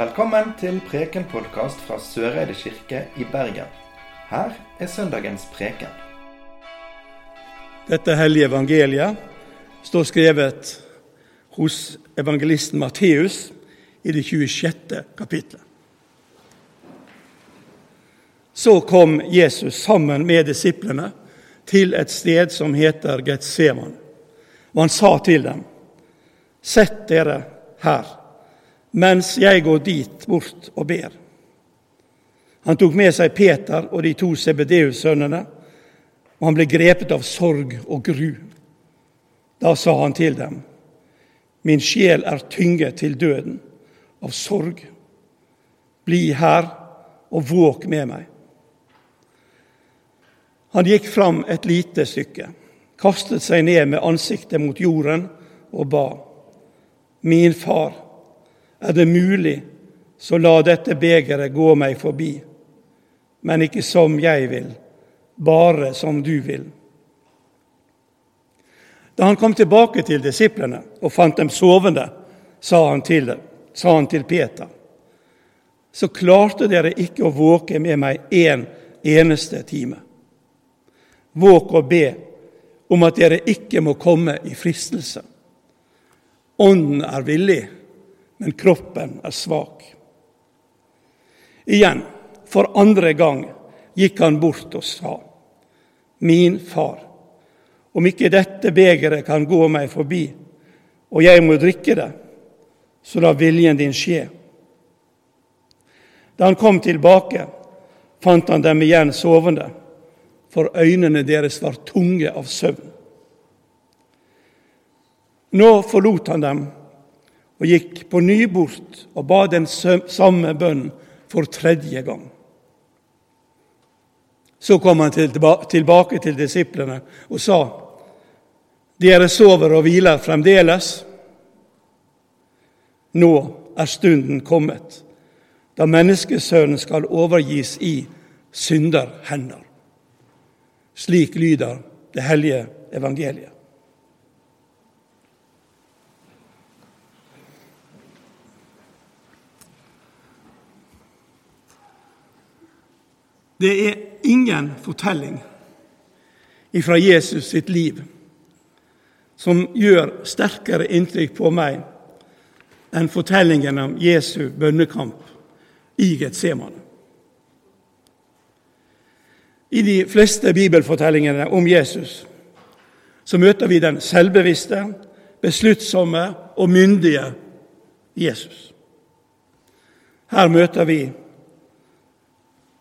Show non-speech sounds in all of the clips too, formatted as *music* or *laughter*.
Velkommen til Preken-podkast fra Søreide kirke i Bergen. Her er søndagens preken. Dette hellige evangeliet står skrevet hos evangelisten Matteus i det 26. kapitlet. Så kom Jesus sammen med disiplene til et sted som heter Getseman. Og han sa til dem, Sett dere her, mens jeg går dit bort og ber. Han tok med seg Peter og de to CBDU-sønnene, og han ble grepet av sorg og gru. Da sa han til dem, Min sjel er tynget til døden av sorg. Bli her og våk med meg. Han gikk fram et lite stykke, kastet seg ned med ansiktet mot jorden og ba. Min far, er det mulig, så la dette begeret gå meg forbi, men ikke som jeg vil, bare som du vil. Da han kom tilbake til disiplene og fant dem sovende, sa han til, dem, sa han til Peter, så klarte dere ikke å våke med meg en eneste time. Våk og be om at dere ikke må komme i fristelse. Ånden er villig, men kroppen er svak. Igjen, for andre gang, gikk han bort og sa, Min far, om ikke dette begeret kan gå meg forbi, og jeg må drikke det, så la viljen din skje. Da han kom tilbake, fant han dem igjen sovende, for øynene deres var tunge av søvn. Nå forlot han dem og gikk på ny bort og ba den samme bønnen for tredje gang. Så kom han tilbake til disiplene og sa:" Dere sover og hviler fremdeles. Nå er stunden kommet, da menneskesønnen skal overgis i synderhender. Slik lyder det hellige evangeliet. Det er ingen fortelling fra Jesus sitt liv som gjør sterkere inntrykk på meg enn fortellingen om Jesu bønnekamp i Getsemane. I de fleste bibelfortellingene om Jesus så møter vi den selvbevisste, besluttsomme og myndige Jesus. Her møter vi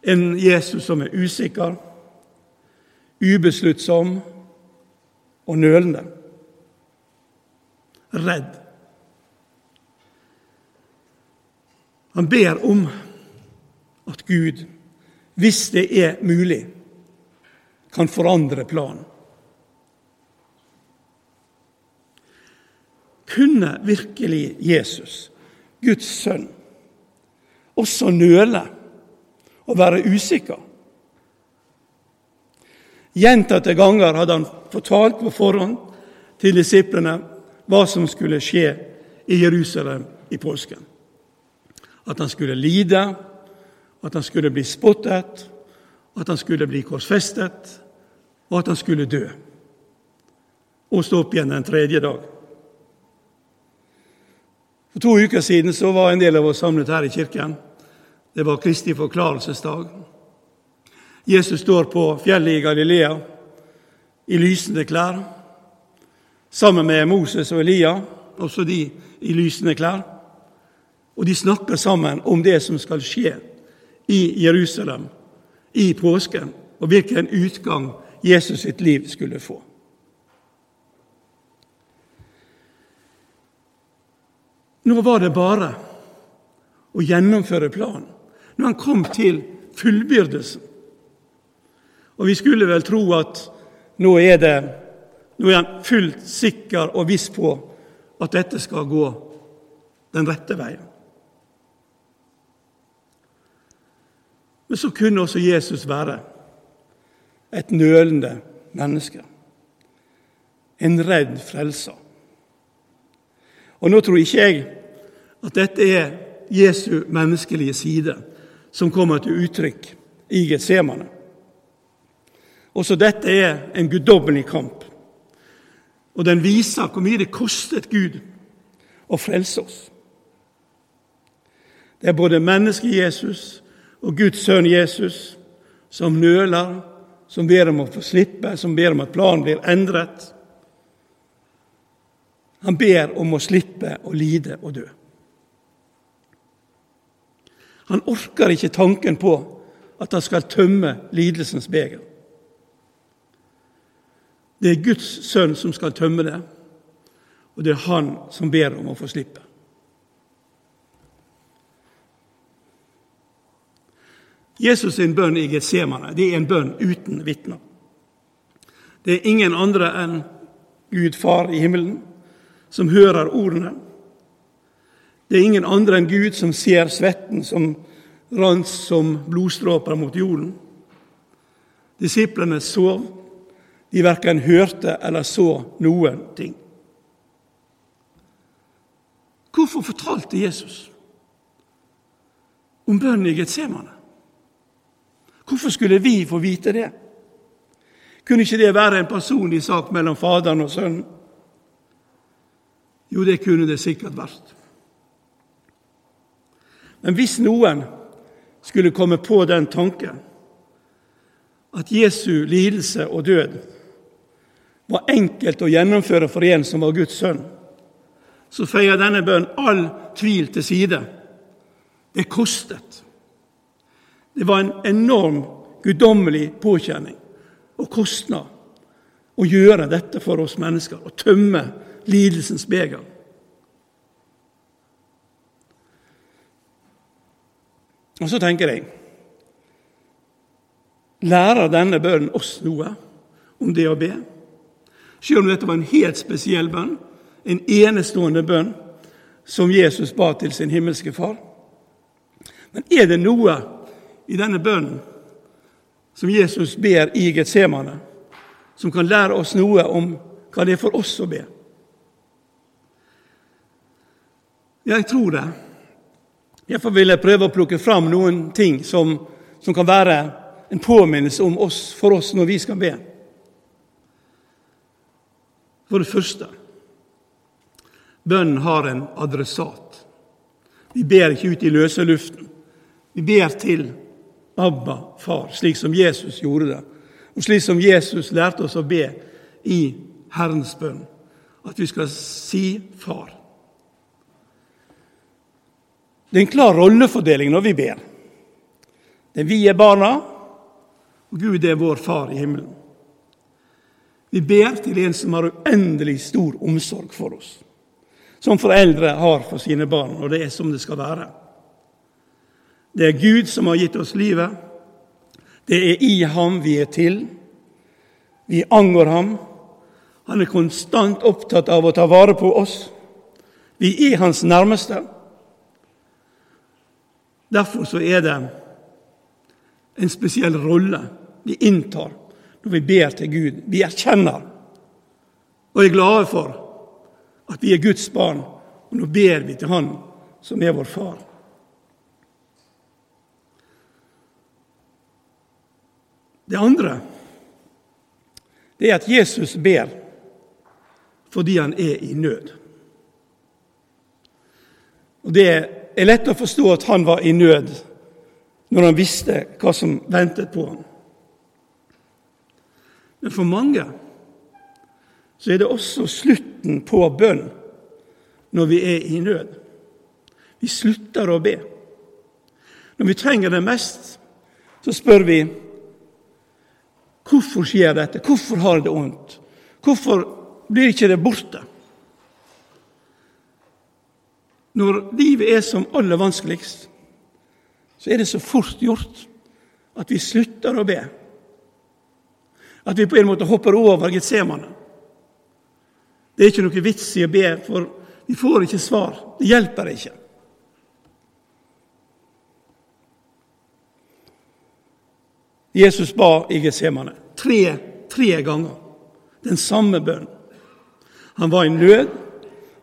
en Jesus som er usikker, ubesluttsom og nølende. Redd. Han ber om at Gud, hvis det er mulig, kan forandre planen. Kunne virkelig Jesus, Guds sønn, også nøle og være usikker? Gjentatte ganger hadde han fortalt på forhånd til disiplene hva som skulle skje i Jerusalem i påsken. At han skulle lide, at han skulle bli spottet, at han skulle bli korsfestet, og at han skulle dø og stå opp igjen den tredje dag. For to uker siden var en del av oss samlet her i kirken. Det var Kristi forklarelsesdag. Jesus står på fjellet i Galilea i lysende klær sammen med Moses og Elia, også de i lysende klær. Og de snakker sammen om det som skal skje i Jerusalem i påsken, og hvilken utgang Jesus sitt liv skulle få. Nå var det bare å gjennomføre planen. Når han kom til fullbyrdelsen. Og vi skulle vel tro at nå er, det, nå er han fullt sikker og viss på at dette skal gå den rette veien. Men så kunne også Jesus være et nølende menneske. En redd frelser. Og nå tror ikke jeg at dette er Jesu menneskelige side som kommer til uttrykk i Getsemane. Også dette er en guddommelig kamp. Og den viser hvor mye det kostet Gud å frelse oss. Det er både mennesket Jesus og Guds sønn Jesus som nøler, som ber om å få slippe, som ber om at planen blir endret. Han ber om å slippe å lide og dø. Han orker ikke tanken på at han skal tømme lidelsens beger. Det er Guds sønn som skal tømme det, og det er han som ber om å få slippe. Jesus sin bønn i Getsemane det er en bønn uten vitner. Det er ingen andre enn Gud Far i himmelen som hører ordene. Det er ingen andre enn Gud som ser svetten som rant som blodstråper mot jorden. Disiplene sov. De verken hørte eller så noen ting. Hvorfor fortalte Jesus om bønnen i Getsemane? Hvorfor skulle vi få vite det? Kunne ikke det være en personlig sak mellom Faderen og Sønnen? Jo, det kunne det sikkert vært. Men hvis noen skulle komme på den tanken at Jesu lidelse og død var enkelt å gjennomføre for en som var Guds sønn, så feier denne bønnen all tvil til side. Det kostet. Det var en enorm guddommelig påkjenning og kostnad å gjøre dette for oss mennesker, å tømme lidelsens beger. Og så tenker jeg Lærer denne bønnen oss noe om det å be? Selv om dette var en helt spesiell bønn, en enestående bønn som Jesus ba til sin himmelske Far. Men er det noe i denne bønnen som Jesus ber i Getsemane, som kan lære oss noe om hva det er for oss å be. Jeg tror det. Derfor vil jeg prøve å plukke fram noen ting som, som kan være en påminnelse om oss, for oss når vi skal be. For det første bønnen har en adressat. Vi ber ikke ut i løse luften. Vi ber til Abba, far, slik som Jesus gjorde det. Og slik som Jesus lærte oss å be i Herrens bønn, at vi skal si Far. Det er en klar rollefordeling når vi ber. Det er vi er barna, og Gud er vår far i himmelen. Vi ber til en som har uendelig stor omsorg for oss, som foreldre har for sine barn, og det er som det skal være. Det er Gud som har gitt oss livet. Det er i ham vi er til. Vi angår ham. Han er konstant opptatt av å ta vare på oss. Vi er hans nærmeste. Derfor så er det en spesiell rolle vi inntar når vi ber til Gud. Vi erkjenner og er glade for at vi er Guds barn, og nå ber vi til Han som er vår far. Det andre det er at Jesus ber fordi han er i nød. Og Det er lett å forstå at han var i nød når han visste hva som ventet på ham. Men for mange så er det også slutten på bønn når vi er i nød. Vi slutter å be. Når vi trenger det mest, så spør vi Hvorfor skjer dette? Hvorfor har det vondt? Hvorfor blir ikke det borte? Når livet er som aller vanskeligst, så er det så fort gjort at vi slutter å be. At vi på en måte hopper over Getsemane. Det er ikke noe vits i å be, for vi får ikke svar. Det hjelper ikke. Jesus ba i Getsemane tre, tre ganger den samme bønnen. Han var i nød,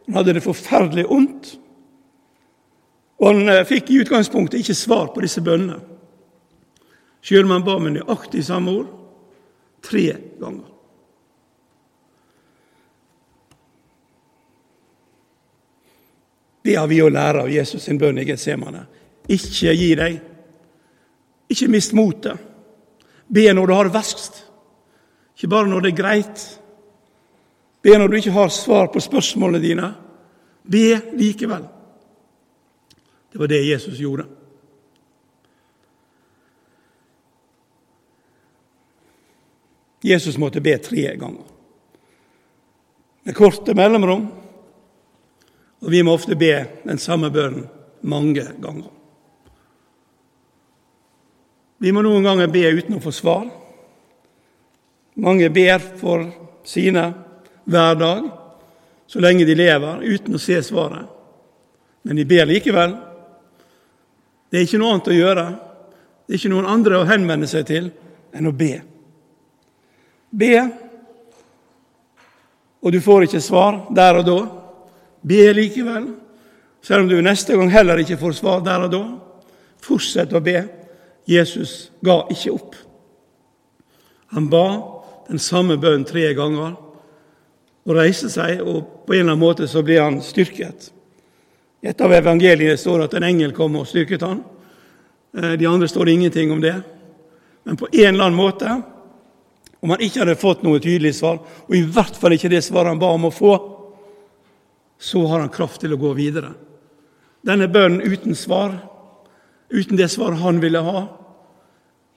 han hadde det forferdelig ondt. Og Han eh, fikk i utgangspunktet ikke svar på disse bønnene, sjøl om han ba med nøyaktig samme ord tre ganger. Det har vi å lære av Jesus sin bønn i Getsemane. Ikke gi deg. Ikke mist motet. Be når du har det verst, ikke bare når det er greit. Be når du ikke har svar på spørsmålene dine. Be likevel. Det var det Jesus gjorde. Jesus måtte be tre ganger. Med korte mellomrom og vi må ofte be den samme bønnen mange ganger. Vi må noen ganger be uten å få svar. Mange ber for sine hver dag, så lenge de lever, uten å se svaret. Men de ber likevel. Det er ikke noe annet å gjøre. Det er ikke noen andre å henvende seg til enn å be. Be, og du får ikke svar der og da. Be likevel, selv om du neste gang heller ikke får svar der og da. Fortsett å be. Jesus ga ikke opp. Han ba den samme bønnen tre ganger og reiste seg, og på en eller annen måte så ble han styrket. I et av evangeliene står det at en engel kom og styrket han. Eh, de andre står det ingenting om det. Men på en eller annen måte, om han ikke hadde fått noe tydelig svar, og i hvert fall ikke det svaret han ba om å få, så har han kraft til å gå videre. Denne bønnen uten svar, uten det svaret han ville ha,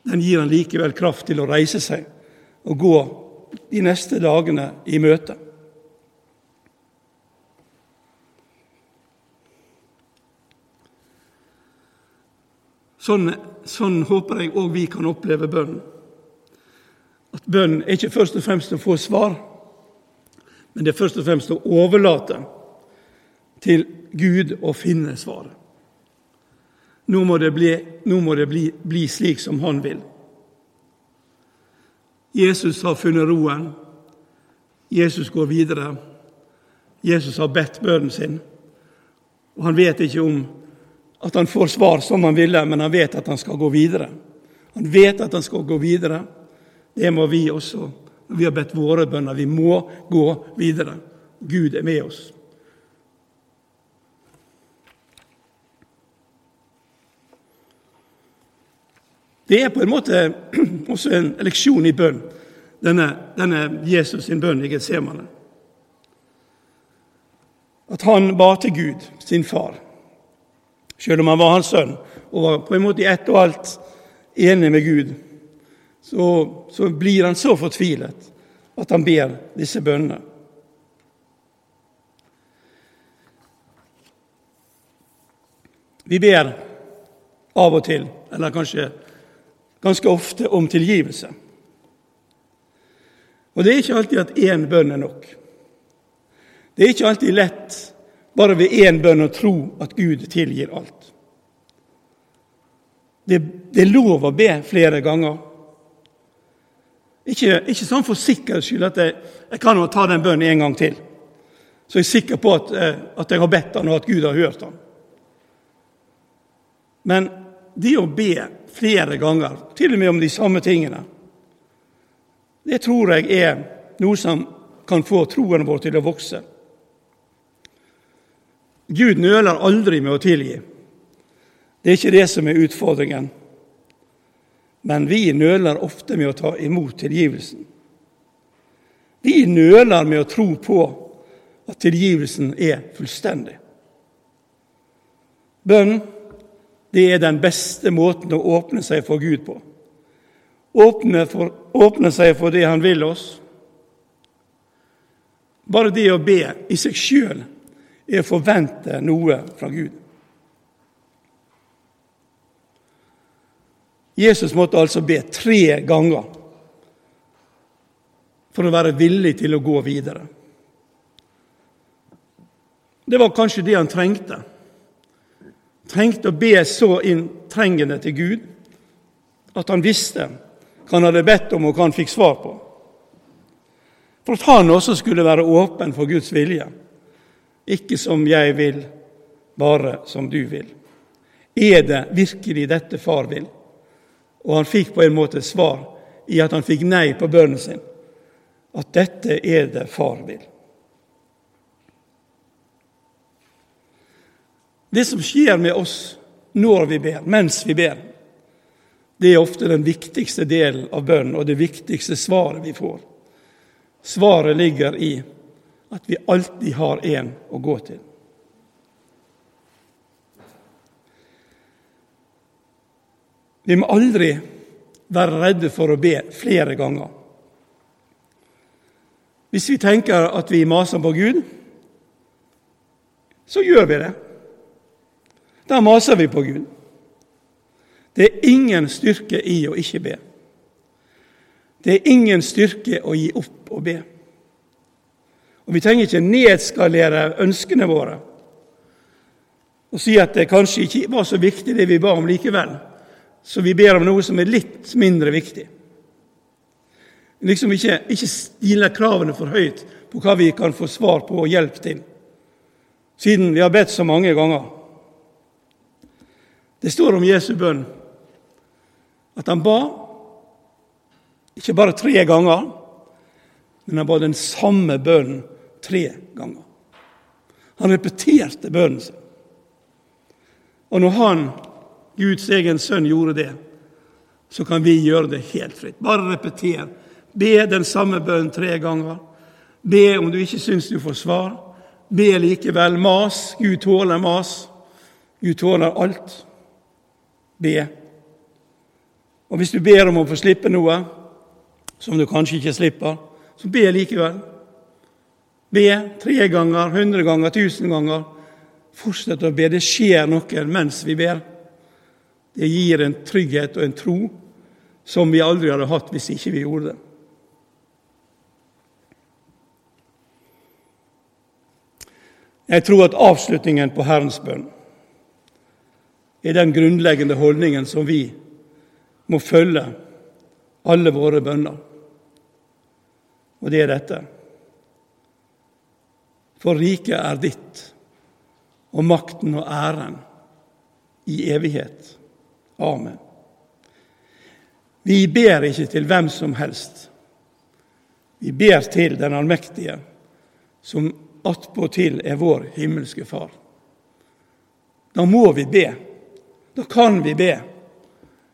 den gir han likevel kraft til å reise seg og gå de neste dagene i møte. Sånn, sånn håper jeg òg vi kan oppleve bønnen. At bønnen er ikke først og fremst å få svar, men det er først og fremst å overlate til Gud å finne svaret. Nå må det, bli, må det bli, bli slik som han vil. Jesus har funnet roen. Jesus går videre. Jesus har bedt bønnen sin. Og Han vet ikke om at han får svar som han ville, men han vet at han skal gå videre. Han vet at han skal gå videre. Det må vi også. Vi har bedt våre bønner. Vi må gå videre. Gud er med oss. Det er på en måte *clears throat* også en leksjon i bønn, denne, denne Jesus sin bønn i Getsemane. At han ba til Gud, sin far, selv om han var hans sønn og var på en måte i ett og alt enig med Gud, så, så blir han så fortvilet at han ber disse bønnene. Vi ber av og til, eller kanskje ganske ofte om tilgivelse. Og det er ikke alltid at én bønn er nok. Det er ikke alltid lett bare ved én bønn å tro at Gud tilgir alt. Det, det er lov å be flere ganger. Ikke, ikke sånn for sikkerhets skyld at jeg, jeg kan ta den bønnen en gang til. Så jeg er sikker på at, eh, at jeg har bedt den, og at Gud har hørt den. Men det å be flere ganger, til og med om de samme tingene, det tror jeg er noe som kan få troen vår til å vokse. Gud nøler aldri med å tilgi. Det er ikke det som er utfordringen. Men vi nøler ofte med å ta imot tilgivelsen. Vi nøler med å tro på at tilgivelsen er fullstendig. Bønn det er den beste måten å åpne seg for Gud på. Åpne, for, åpne seg for det Han vil oss. Bare det å be i seg sjøl er å forvente noe fra Gud. Jesus måtte altså be tre ganger for å være villig til å gå videre. Det var kanskje det han trengte trengte å be så inntrengende til Gud at han visste hva han hadde bedt om, og hva han fikk svar på. For at han også skulle være åpen for Guds vilje. Ikke som jeg vil, bare som du vil. Er det virkelig dette far vil? Og han fikk på en måte svar i at han fikk nei på bønnen sin. At dette er det far vil. Det som skjer med oss når vi ber, mens vi ber, det er ofte den viktigste delen av bønnen og det viktigste svaret vi får. Svaret ligger i at vi alltid har en å gå til. Vi må aldri være redde for å be flere ganger. Hvis vi tenker at vi maser på Gud, så gjør vi det. Da maser vi på Gud. Det er ingen styrke i å ikke be. Det er ingen styrke å gi opp å be. Og Vi trenger ikke nedskalere ønskene våre og si at det kanskje ikke var så viktig det vi ba om likevel, så vi ber om noe som er litt mindre viktig. Liksom ikke, ikke stille kravene for høyt på hva vi kan få svar på og hjelp til, siden vi har bedt så mange ganger. Det står om Jesu bønn at han ba ikke bare tre ganger, men han ba den samme bønnen tre ganger. Han repeterte bønnen sin. Og når han, Guds egen sønn, gjorde det, så kan vi gjøre det helt fritt. Bare repeter. Be den samme bønnen tre ganger. Be om du ikke syns du får svar. Be likevel. Mas. Gud tåler mas. Gud tåler alt be. Og hvis du ber om å få slippe noe som du kanskje ikke slipper, så be likevel. Be tre ganger, hundre ganger, tusen ganger. Fortsett å be. Det skjer noe mens vi ber. Det gir en trygghet og en tro som vi aldri hadde hatt hvis ikke vi gjorde det. Jeg tror at avslutningen på Herrens bønn er den grunnleggende holdningen som vi må følge alle våre bønner. Og det er dette. For riket er ditt, og makten og æren i evighet. Amen. Vi ber ikke til hvem som helst. Vi ber til den allmektige, som attpåtil er vår himmelske Far. Da må vi be. Da kan vi be.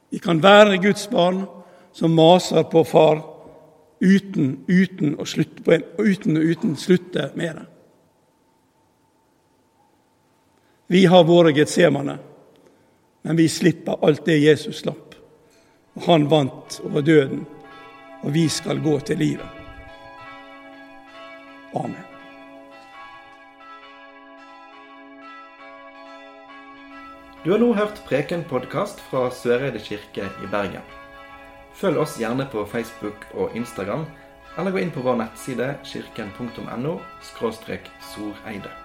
Vi kan være Guds barn som maser på Far uten, uten, å, slutte, uten, uten slutte med det. Vi har våre getsemane, men vi slipper alt det Jesus slapp. Han vant over døden, og vi skal gå til livet. Amen. Du har nå hørt Preken-podkast fra Søreide kirke i Bergen. Følg oss gjerne på Facebook og Instagram, eller gå inn på vår nettside kirken.no soreide.